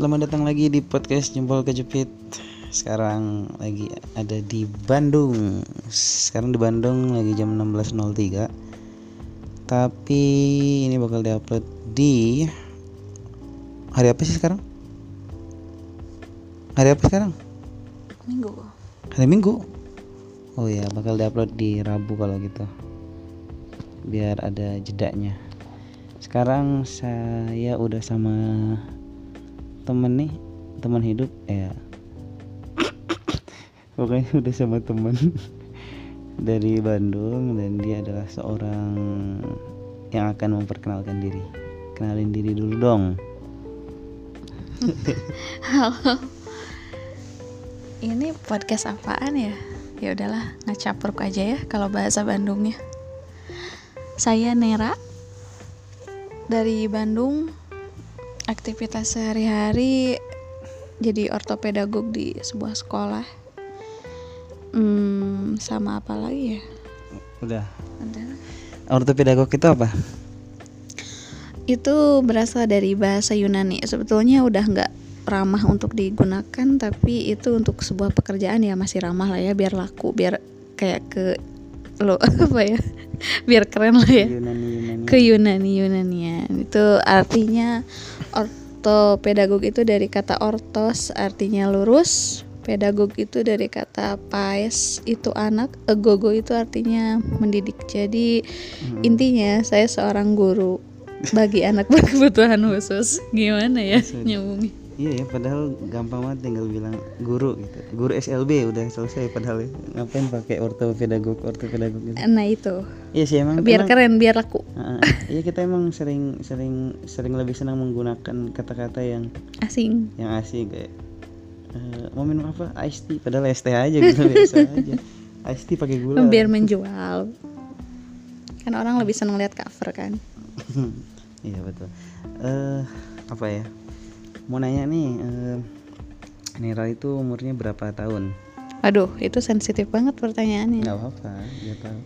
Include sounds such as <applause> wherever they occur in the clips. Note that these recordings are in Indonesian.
Selamat datang lagi di podcast Jempol Kejepit. Sekarang lagi ada di Bandung. Sekarang di Bandung lagi jam 16.03. Tapi ini bakal diupload di hari apa sih sekarang? Hari apa sekarang? Minggu. Hari Minggu. Oh ya, bakal diupload di Rabu kalau gitu. Biar ada jedanya. Sekarang saya udah sama temen nih, teman hidup ya. <coughs> Pokoknya udah sama temen <laughs> dari Bandung dan dia adalah seorang yang akan memperkenalkan diri. Kenalin diri dulu dong. <laughs> Halo. Ini podcast apaan ya? Ya udahlah, ngacapruk aja ya kalau bahasa Bandungnya. Saya Nera dari Bandung. Aktivitas sehari-hari jadi ortopedagog di sebuah sekolah. Hmm, sama apa lagi ya? Udah. Udah. Ortopedagog itu apa? Itu berasal dari bahasa Yunani. Sebetulnya udah nggak ramah untuk digunakan, tapi itu untuk sebuah pekerjaan ya masih ramah lah ya, biar laku, biar kayak ke lo <laughs> apa ya, biar keren lah ya. Yunani Yunani. Ke Yunani Yunanian itu artinya ortopedagog itu dari kata ortos artinya lurus, pedagog itu dari kata pais itu anak, egogo itu artinya mendidik. Jadi Hmm. intinya saya seorang guru bagi anak <laughs> berkebutuhan khusus. Gimana ya nyambungnya? Iya ya, padahal gampang banget tinggal bilang guru gitu. Guru SLB udah selesai padahal ya. Ngapain pakai ortopedagog, ortopedagog gitu. Nah itu Iya sih emang. biar emang- keren, biar laku. Heeh. Iya kita emang sering sering sering lebih senang menggunakan kata-kata yang Asing. yang asik kayak eh, mau minum apa? Ice tea padahal teh aja gitu <laughs> biasa aja. Ice tea pakai gula. Biar menjual. Kan orang lebih seneng lihat cover kan. <laughs> iya betul. Eh apa ya? Mau nanya nih eh Nira itu umurnya berapa tahun? Aduh, itu sensitif banget pertanyaannya. Nggak apa-apa, dia tahu.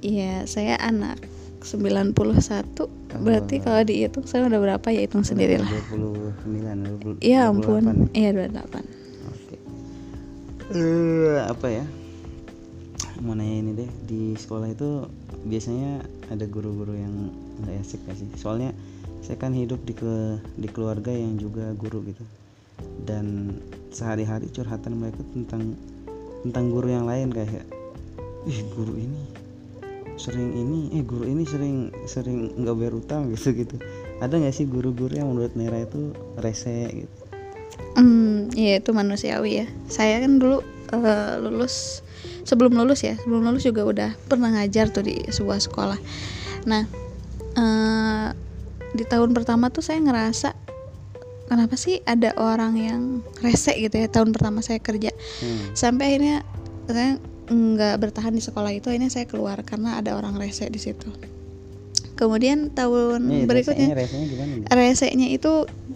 Iya, saya anak 91. Berarti Oh. kalau dihitung saya udah berapa ya hitung sendirilah. 29, 20, Iya ampun. 28. Iya 28. Oke. Eh, apa ya? Mau nanya ini deh, di sekolah itu biasanya ada guru-guru yang nggak asik gak sih? Soalnya saya kan hidup di ke di keluarga yang juga guru gitu. Dan sehari-hari curhatan mereka tentang tentang guru yang lain kayak ih guru ini sering ini eh guru ini sering sering nggak bayar utang <laughs> gitu gitu ada nggak sih guru-guru yang menurut Nera itu rese gitu Hmm, iya itu manusiawi ya. Saya kan dulu eh, lulus sebelum lulus ya, sebelum lulus juga udah pernah ngajar tuh di sebuah sekolah. Nah, eh, di tahun pertama tuh saya ngerasa kenapa sih ada orang yang rese gitu ya tahun pertama saya kerja. Hmm. Sampai akhirnya saya nggak bertahan di sekolah itu, akhirnya saya keluar karena ada orang rese di situ. Kemudian tahun Nih, berikutnya resenya, resenya gimana nih? resenya itu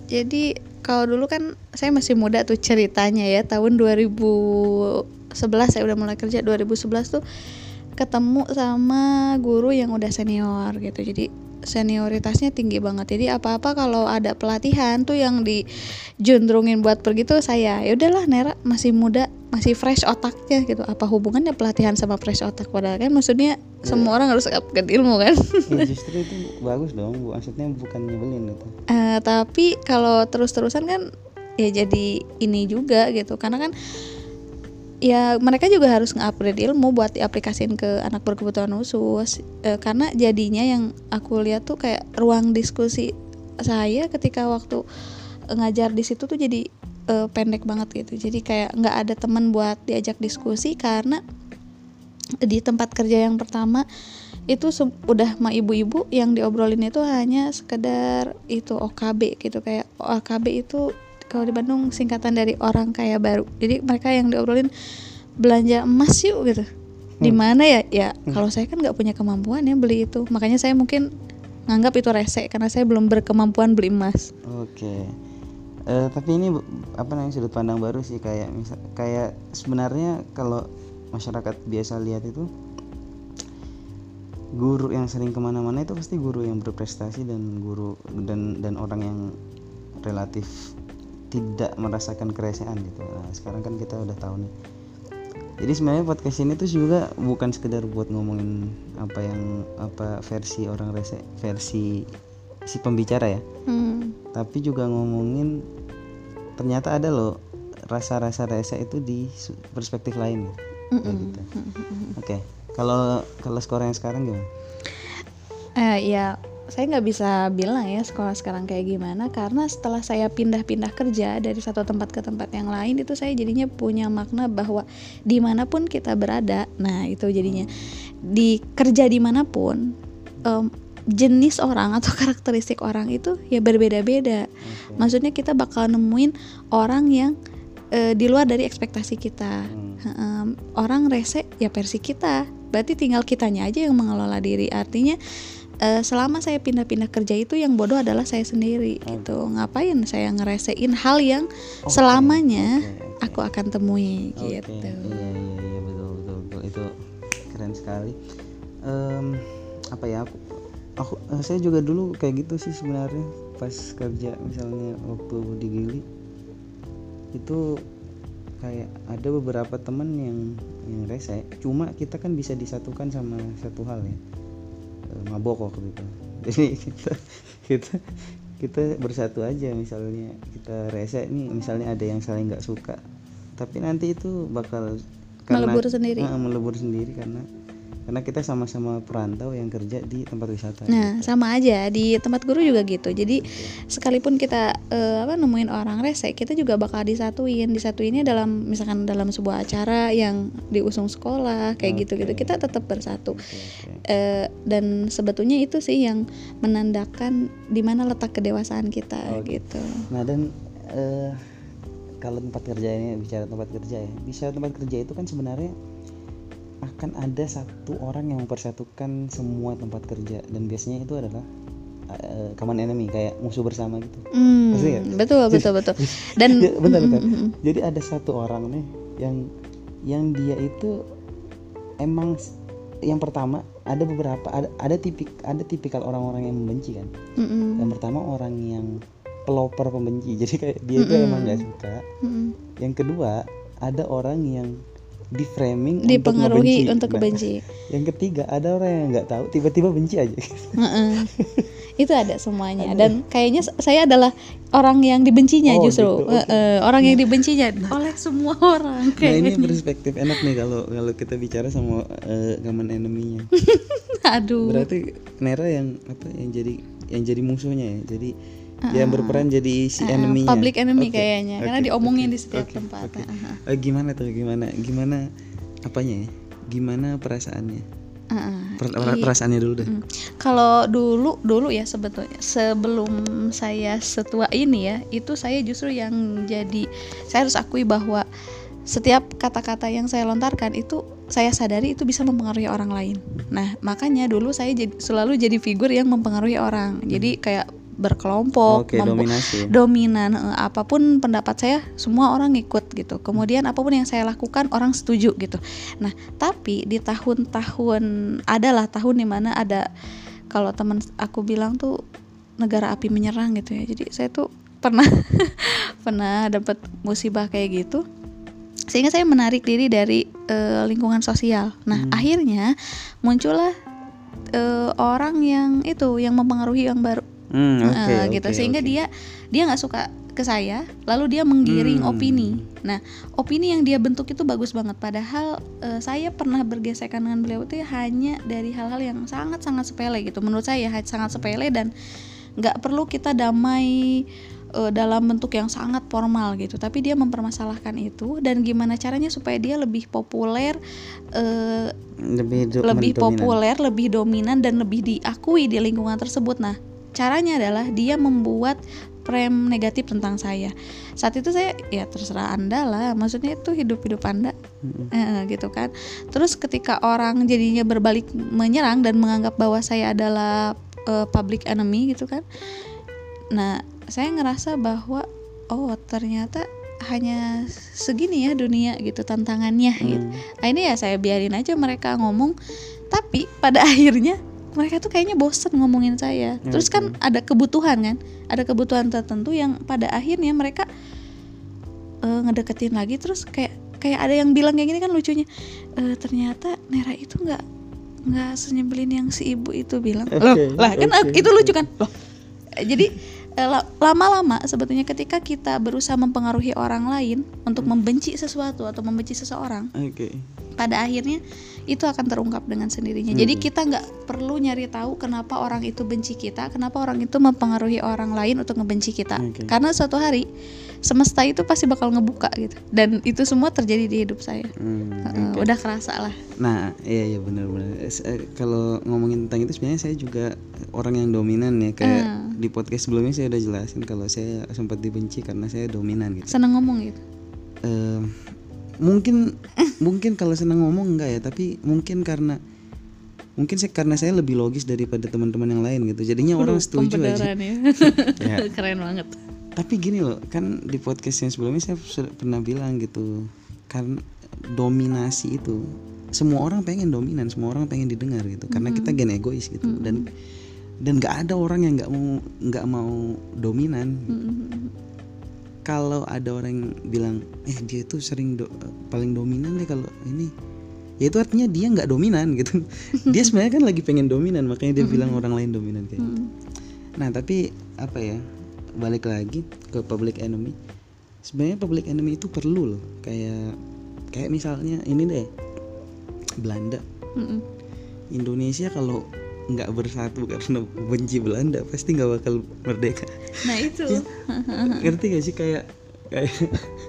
jadi kalau dulu kan saya masih muda tuh ceritanya ya tahun 2011 saya udah mulai kerja 2011 tuh ketemu sama guru yang udah senior gitu jadi senioritasnya tinggi banget. Jadi apa-apa kalau ada pelatihan tuh yang dijundrungin buat pergi tuh saya ya udahlah Nera masih muda masih fresh otaknya gitu. Apa hubungannya pelatihan sama fresh otak? Padahal kan maksudnya semua orang harus upgrade ilmu kan? Ya, <laughs> justru itu bagus dong. Maksudnya bukan nyebelin gitu Eh, tapi kalau terus-terusan kan ya jadi ini juga gitu. Karena kan ya mereka juga harus nge-upgrade ilmu buat diaplikasiin ke anak berkebutuhan khusus. Eh, karena jadinya yang aku lihat tuh kayak ruang diskusi saya ketika waktu ngajar di situ tuh jadi eh, pendek banget gitu. Jadi kayak nggak ada teman buat diajak diskusi karena di tempat kerja yang pertama itu udah sama ibu-ibu yang diobrolin itu hanya sekedar itu OKB gitu. Kayak OKB itu kalau di Bandung singkatan dari orang kaya baru. Jadi mereka yang diobrolin belanja emas yuk gitu. Di mana ya? Ya kalau saya kan nggak punya kemampuan ya beli itu. Makanya saya mungkin nganggap itu rese karena saya belum berkemampuan beli emas. Oke. Eh, tapi ini apa namanya sudut pandang baru sih. Kayak misal kayak sebenarnya kalau masyarakat biasa lihat itu guru yang sering ke mana-mana itu pasti guru yang berprestasi dan guru dan dan orang yang relatif tidak merasakan keresahan gitu. Nah, sekarang kan kita udah tahu nih. Jadi sebenarnya podcast ini tuh juga bukan sekedar buat ngomongin apa yang apa versi orang rese versi si pembicara ya. Hmm. tapi juga ngomongin ternyata ada loh rasa-rasa rese itu di perspektif lain kayak gitu. Oke kalau kalau skor yang sekarang gimana? Eh, ya saya nggak bisa bilang ya sekolah sekarang kayak gimana karena setelah saya pindah-pindah kerja dari satu tempat ke tempat yang lain itu saya jadinya punya makna bahwa di mana pun kita berada nah itu jadinya. Di kerja di mana pun em, jenis orang atau <laughs> karakteristik orang itu ya berbeda-beda. Maksudnya kita bakal nemuin orang yang eh, di luar dari ekspektasi kita. Em, orang rese ya versi kita. Berarti tinggal kitanya aja yang mengelola diri. Artinya eh, selama saya pindah-pindah kerja itu yang bodoh adalah saya sendiri gitu. Ngapain saya ngeresein hal yang Oke, selamanya oke. aku akan temui Oke, gitu. Iya iya iya betul betul betul. Itu keren sekali. Em, apa ya aku aku eh, saya juga dulu kayak gitu sih sebenarnya pas kerja misalnya waktu di Gili. Itu kayak ada beberapa teman yang yang rese. Cuma kita kan bisa disatukan sama satu hal ya mabok waktu itu <laughs> jadi kita kita kita bersatu aja misalnya kita rese nih misalnya ada yang saling nggak suka tapi nanti itu bakal Melebur sendiri. Eh, melebur sendiri karena karena kita sama-sama perantau yang kerja di tempat wisata Nah, gitu. sama aja di tempat guru juga gitu. Jadi sekalipun kita eh, apa nemuin orang rese, kita juga bakal disatuin. Disatuinnya dalam misalkan dalam sebuah acara yang diusung sekolah kayak gitu-gitu. Oke. Kita tetap bersatu. Oke, oke. Eh, dan sebetulnya itu sih yang menandakan di mana letak kedewasaan kita Oke. gitu. Nah dan eh, kalau tempat kerja ini bicara tempat kerja ya, bicara tempat kerja itu kan sebenarnya akan ada satu orang yang mempersatukan semua tempat kerja dan biasanya itu adalah eh, common enemy kayak musuh bersama gitu. Hmm, Ngerti nggak? betul betul betul. <laughs> Dan Ya, bentar, Mm, bentar. mm, mm, Jadi ada satu orang nih yang yang dia itu emang yang pertama ada beberapa ada ada tipik ada tipikal orang-orang yang membenci kan. mm, mm, Yang pertama orang yang pelopor pembenci. <laughs> Jadi kayak dia itu Mm-mm. emang nggak suka. mm, mm. Yang kedua ada orang yang di framing dipengaruhi untuk, untuk kebenci. Nah, <laughs> yang ketiga ada orang yang nggak tahu tiba-tiba benci aja. <laughs> Heeh. itu ada semuanya dan kayaknya saya adalah orang yang dibencinya Oh, justru gitu. Heeh, orang yang dibencinya <laughs> oleh semua orang Nah ini perspektif enak nih kalau kalau kita bicara sama eh, common enemy-nya. aduh Berarti Nera yang apa yang jadi yang jadi musuhnya ya. Jadi yang berperan jadi si Heeh, enemy-nya. public enemy Oke, kayaknya karena oke, diomongin oke, di setiap oke, tempat oke. Heeh. Eh, gimana tuh gimana gimana apanya ya? Gimana perasaannya? Heeh. Per- per- perasaannya dulu deh. Mm. Kalau dulu dulu ya sebetulnya sebelum saya setua ini ya itu saya justru yang jadi saya harus akui bahwa setiap kata-kata yang saya lontarkan itu saya sadari itu bisa mempengaruhi orang lain. Nah makanya dulu saya jadi, selalu jadi figur yang mempengaruhi orang. Jadi kayak berkelompok, mempu- dominasi. dominan eh, apa pun pendapat saya semua orang ikut gitu. Kemudian apa pun yang saya lakukan orang setuju gitu. Nah tapi di tahun-tahun adalah tahun di mana ada kalau teman aku bilang tuh negara api menyerang gitu ya. Jadi saya tuh pernah <laughs> pernah dapat musibah kayak gitu. Sehingga saya menarik diri dari eh, lingkungan sosial. Nah Hmm. akhirnya muncullah eh, orang yang itu yang mempengaruhi yang baru Hmm, Eh, gitu oke, sehingga oke. dia dia nggak suka ke saya lalu dia menggiring Hmm. opini nah opini yang dia bentuk itu bagus banget padahal eh, saya pernah bergesekan dengan beliau itu hanya dari hal-hal yang sangat sangat sepele gitu menurut saya sangat sepele dan nggak perlu kita damai eh, dalam bentuk yang sangat formal gitu tapi dia mempermasalahkan itu dan gimana caranya supaya dia lebih populer eh, lebih lebih mendominan. populer, lebih dominan dan lebih diakui di lingkungan tersebut. Nah, caranya adalah dia membuat frame negatif tentang saya. Saat itu saya ya terserah Anda lah, maksudnya itu hidup-hidup Anda Mm-mm. Eh, gitu kan. Terus ketika orang jadinya berbalik menyerang dan menganggap bahwa saya adalah eh, public enemy gitu kan. Nah, saya ngerasa bahwa oh ternyata hanya segini ya dunia gitu tantangannya gitu. Hmm. Nah, ini ya saya biarin aja mereka ngomong tapi pada <laughs> akhirnya mereka tuh kayaknya bosen ngomongin saya. Terus kan ada kebutuhan kan? Ada kebutuhan tertentu yang pada akhirnya mereka eh, ngedeketin lagi. Terus kayak kayak ada yang bilang kayak gini kan lucunya. "Eh, ternyata Nera itu nggak nggak senyebelin yang si ibu itu bilang. Oke, loh lah kan oke. itu lucu kan? Loh. Jadi eh, la- lama-lama sebetulnya ketika kita berusaha mempengaruhi orang lain untuk membenci sesuatu atau membenci seseorang oke. pada akhirnya itu akan terungkap dengan sendirinya. Hmm. Jadi kita nggak perlu nyari tahu kenapa orang itu benci kita, kenapa orang itu mempengaruhi orang lain untuk ngebenci kita. Oke. Karena suatu hari semesta itu pasti bakal ngebuka gitu. Dan itu semua terjadi di hidup saya. Hmm, oke. Udah kerasa lah. Nah, iya iya benar-benar. Eh, Kalau ngomongin tentang itu sebenarnya saya juga orang yang dominan ya. Kayak Hmm. di podcast sebelumnya saya udah jelasin kalau saya sempat dibenci karena saya dominan gitu. Seneng ngomong gitu. Eh, mungkin mungkin kalau senang ngomong enggak ya, tapi mungkin karena mungkin saya karena saya lebih logis daripada teman-teman yang lain gitu. Jadinya orang setuju aja. Ya. <laughs> Ya. Keren banget. Tapi gini loh, kan di podcast yang sebelumnya saya pernah bilang gitu, kan dominasi itu semua orang pengen dominan, semua orang pengen didengar gitu, karena kita gen egois gitu, dan dan nggak ada orang yang nggak mau nggak mau dominan. Mm-mm. Kalau ada orang yang bilang, eh dia tuh sering do- paling dominan deh kalau ini, ya itu artinya dia nggak dominan gitu. <laughs> dia sebenarnya kan lagi pengen dominan, makanya dia bilang orang lain dominan kayak. gitu. Nah tapi apa ya balik lagi ke public enemy. Sebenarnya public enemy itu perlu loh kayak kayak misalnya ini deh Belanda. Indonesia kalau nggak bersatu karena benci Belanda pasti nggak bakal merdeka. Nah itu. <laughs> Ngerti gak sih kayak kayak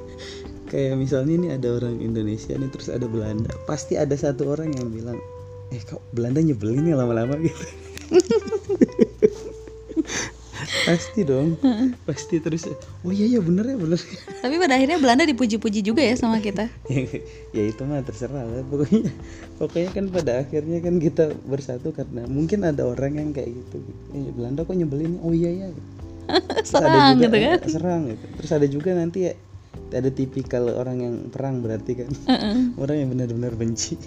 <laughs> kayak misalnya ini ada orang Indonesia nih terus ada Belanda pasti ada satu orang yang bilang eh kok Belanda nyebelin ya lama-lama <laughs> gitu pasti dong. Pasti terus. Oh iya iya bener ya bener. Tapi pada akhirnya Belanda dipuji-puji juga ya sama kita. ya, ya itu mah terserah lah. Pokoknya pokoknya kan pada akhirnya kan kita bersatu karena mungkin ada orang yang kayak gitu. Eh, Belanda kok nyebelin? Oh iya <laughs> ya ada Serang juga, gitu kan. eh, serang gitu. Terus ada juga nanti ya ada tipikal orang yang perang berarti kan. Heeh. orang yang benar-benar benci.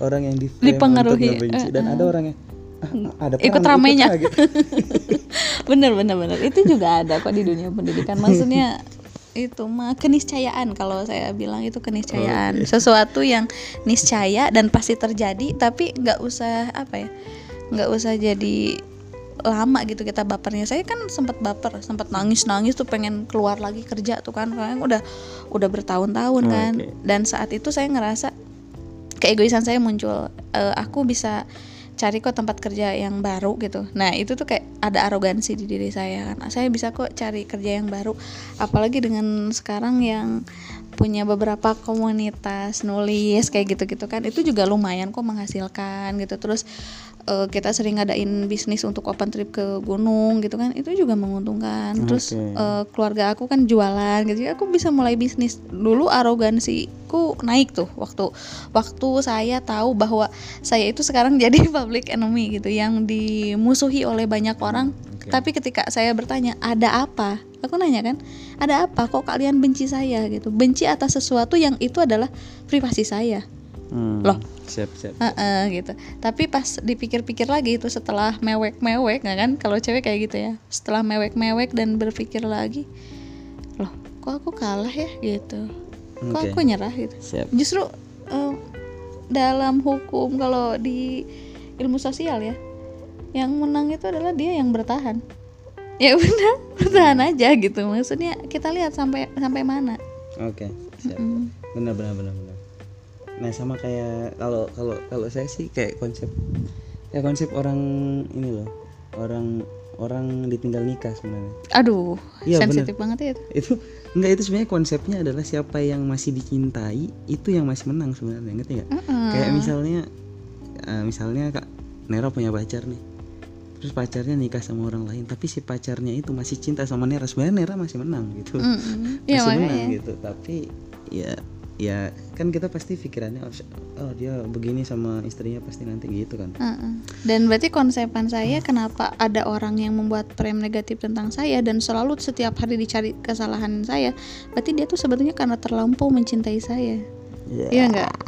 Orang yang di Dipengaruhi, benci dan ada orang yang ah, ada Ikut perang, ramainya. ah, gitu. <laughs> bener bener bener. Itu juga ada kok di dunia pendidikan. <laughs> Maksudnya itu mah keniscayaan. Kalau saya bilang itu keniscayaan. Sesuatu yang niscaya dan pasti terjadi tapi nggak usah apa ya nggak usah jadi lama gitu kita bapernya. Saya kan sempat baper sempat nangis nangis tuh pengen keluar lagi kerja tuh kan. Karena udah udah bertahun-tahun Oh, kan. oke. dan saat itu saya ngerasa keegoisan saya muncul. Eh, aku bisa cari kok tempat kerja yang baru gitu. Nah itu tuh kayak ada arogansi di diri saya kan. Saya bisa kok cari kerja yang baru apalagi dengan sekarang yang punya beberapa komunitas nulis kayak gitu-gitu kan. Itu juga lumayan kok menghasilkan gitu. Terus eh, kita sering ngadain bisnis untuk open trip ke gunung gitu kan itu juga menguntungkan. Terus Oke. eh, keluarga aku kan jualan gitu jadi aku bisa mulai bisnis. Dulu arogansiku naik tuh waktu waktu saya tahu bahwa saya itu sekarang <laughs> jadi public enemy gitu yang dimusuhi oleh banyak orang. Oke. tapi ketika saya bertanya ada apa? Aku nanya kan ada apa? Kok kalian benci saya? gitu. Benci atas sesuatu yang itu adalah privasi saya Hmm, Loh. siap siap. Heeh, gitu. Tapi pas dipikir-pikir lagi itu setelah mewek-mewek nggak kan? Kalau cewek kayak gitu ya. Setelah mewek-mewek dan berpikir lagi loh kok aku kalah ya? Gitu. Kok Oke. aku nyerah? Gitu. Siap. Justru eh, dalam hukum kalau di ilmu sosial ya yang menang itu adalah dia yang bertahan. Ya <laughs> udah bertahan aja gitu. Maksudnya kita lihat sampai sampai mana. Oke siap. Mm. benar benar benar benar nah sama kayak kalau kalau kalau saya sih kayak konsep ya konsep orang ini loh orang orang ditinggal nikah sebenarnya. Aduh Iya, sensitif banget ya itu. Itu enggak itu sebenarnya konsepnya adalah siapa yang masih dicintai itu yang masih menang sebenarnya ngerti nggak? Mm-mm. kayak misalnya eh, misalnya kak Nera punya pacar nih. Terus pacarnya nikah sama orang lain tapi si pacarnya itu masih cinta sama Nera. Sebenarnya Nera masih menang gitu. Mm-mm. masih ya menang makanya gitu. Tapi ya ya kan kita pasti pikirannya oh, oh dia begini sama istrinya pasti nanti gitu kan Heeh. Dan berarti konsepan saya kenapa ada orang yang membuat frame negatif tentang saya dan selalu setiap hari dicari kesalahan saya, berarti dia tuh sebetulnya karena terlampau mencintai saya. Iya enggak? lah.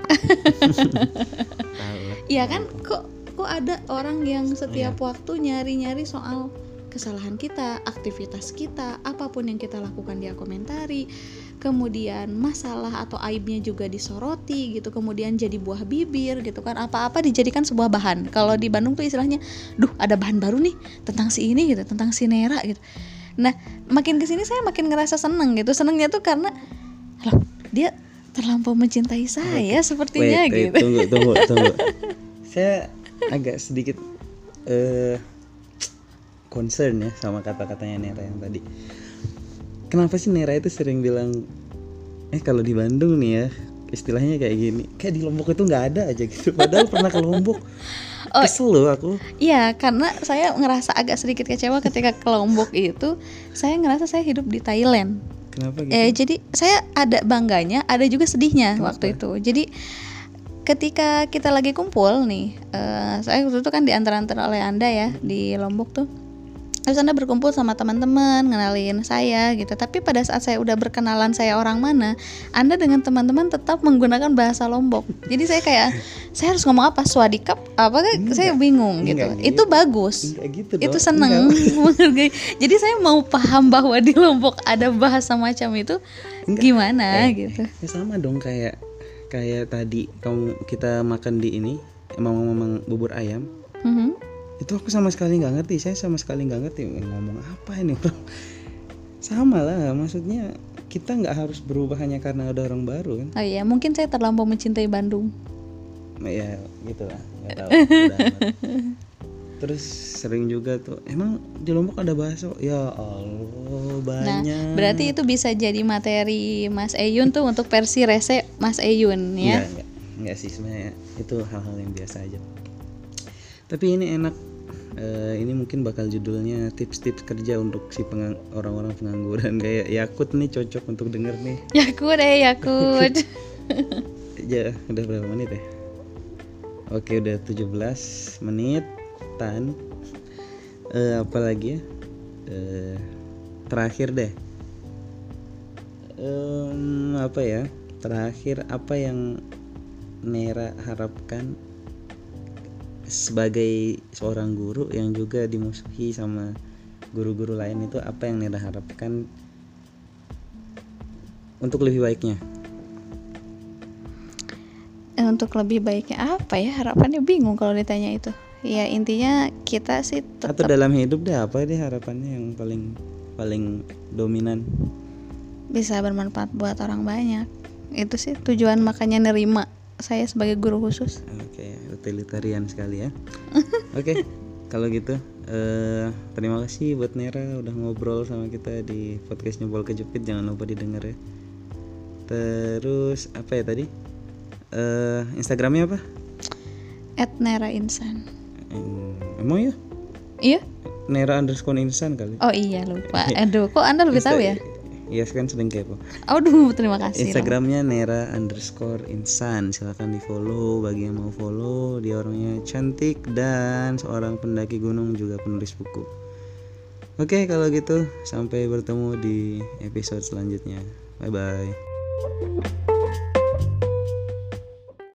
<laughs> Iya kan? Kok kok ada orang yang setiap waktu nyari-nyari soal kesalahan kita, aktivitas kita, apa pun yang kita lakukan dia komentari. Kemudian masalah atau aibnya juga disoroti gitu kemudian jadi buah bibir gitu kan. Apa-apa dijadikan sebuah bahan. Kalau di Bandung tuh istilahnya duh ada bahan baru nih tentang si ini gitu tentang si Nera gitu. Nah makin ke sini saya makin ngerasa seneng gitu. Senengnya tuh karena loh dia terlampau mencintai saya sepertinya wait, wait, gitu. tunggu tunggu <laughs> tunggu. Saya agak sedikit eh concern ya sama kata-katanya Nera yang tadi kenapa sih Nera itu sering bilang eh kalau di Bandung nih ya istilahnya kayak gini kayak di Lombok itu nggak ada aja gitu padahal pernah ke Lombok <laughs> Oh. kesel loh aku Iya, karena saya ngerasa agak sedikit kecewa ketika ke Lombok itu, saya ngerasa saya hidup di Thailand. kenapa gitu Eh, jadi saya ada bangganya, ada juga sedihnya Kenapa? waktu itu. Jadi ketika kita lagi kumpul nih, eh, saya waktu itu kan diantar-antar oleh anda ya di Lombok tuh. Terus anda berkumpul sama teman-teman, ngenalin saya gitu. Tapi pada saat saya udah berkenalan saya orang mana, anda dengan teman-teman tetap menggunakan bahasa Lombok. Jadi saya kayak, saya harus ngomong apa? Swadikap? Apa? Saya bingung gitu. Enggak Itu gitu. bagus Enggak gitu itu seneng Enggak. <laughs> menghargai. Jadi saya mau paham bahwa di Lombok ada bahasa macam itu Enggak. gimana Eh, gitu. ya sama dong kayak kayak tadi kamu kita makan di ini emang ngomong bubur ayam Mhm. Itu aku sama sekali nggak ngerti saya sama sekali nggak ngerti eh, ngomong apa ini orang sama lah maksudnya kita nggak harus berubah hanya karena ada orang baru kan Oh iya, mungkin saya terlampau mencintai Bandung. ya gitu lah nggak tahu <laughs> terus sering juga tuh emang di lombok ada bakso ya allah Nah, banyak berarti itu bisa jadi materi Mas Eyun tuh untuk versi rese Mas Eyun ya. Enggak, enggak, enggak sih sebenarnya itu hal-hal yang biasa aja. Tapi ini enak. Eh, ini mungkin bakal judulnya tips-tips kerja untuk si pengang- orang-orang pengangguran kayak Yakut nih cocok untuk denger nih. <laughs> Yakut eh Yakut. <laughs> Ya, udah berapa menit ya? Oke, udah 17 menit. Tan. Eh, apa lagi ya? Eh, terakhir deh. Em, apa ya? Terakhir apa yang Nera harapkan sebagai seorang guru yang juga dimusuhi sama guru-guru lain itu apa yang Nera harapkan untuk lebih baiknya? Eh, untuk lebih baiknya apa ya? Harapannya bingung kalau ditanya itu. Ya intinya kita sih atau tetap dalam hidup deh apa deh harapannya yang paling paling dominan bisa bermanfaat buat orang banyak. Itu sih tujuan makanya nerima saya sebagai guru khusus. oke utilitarian sekali ya <laughs> oke kalau gitu eh terima kasih buat Nera udah ngobrol sama kita di podcast nyebol kejepit jangan lupa didengar ya terus apa ya tadi eh Instagramnya apa At Nera Insan. Em, emang ya Iya? Nera underscore insan kali Oh iya lupa. <laughs> Aduh, kok Anda lebih tahu ya? Iya kan sering kepo Aduh, terima kasih. Instagramnya Nera underscore insan. Silahkan di follow bagi yang mau follow dia orangnya cantik dan seorang pendaki gunung juga penulis buku. Oke kalau gitu sampai bertemu di episode selanjutnya. Bye bye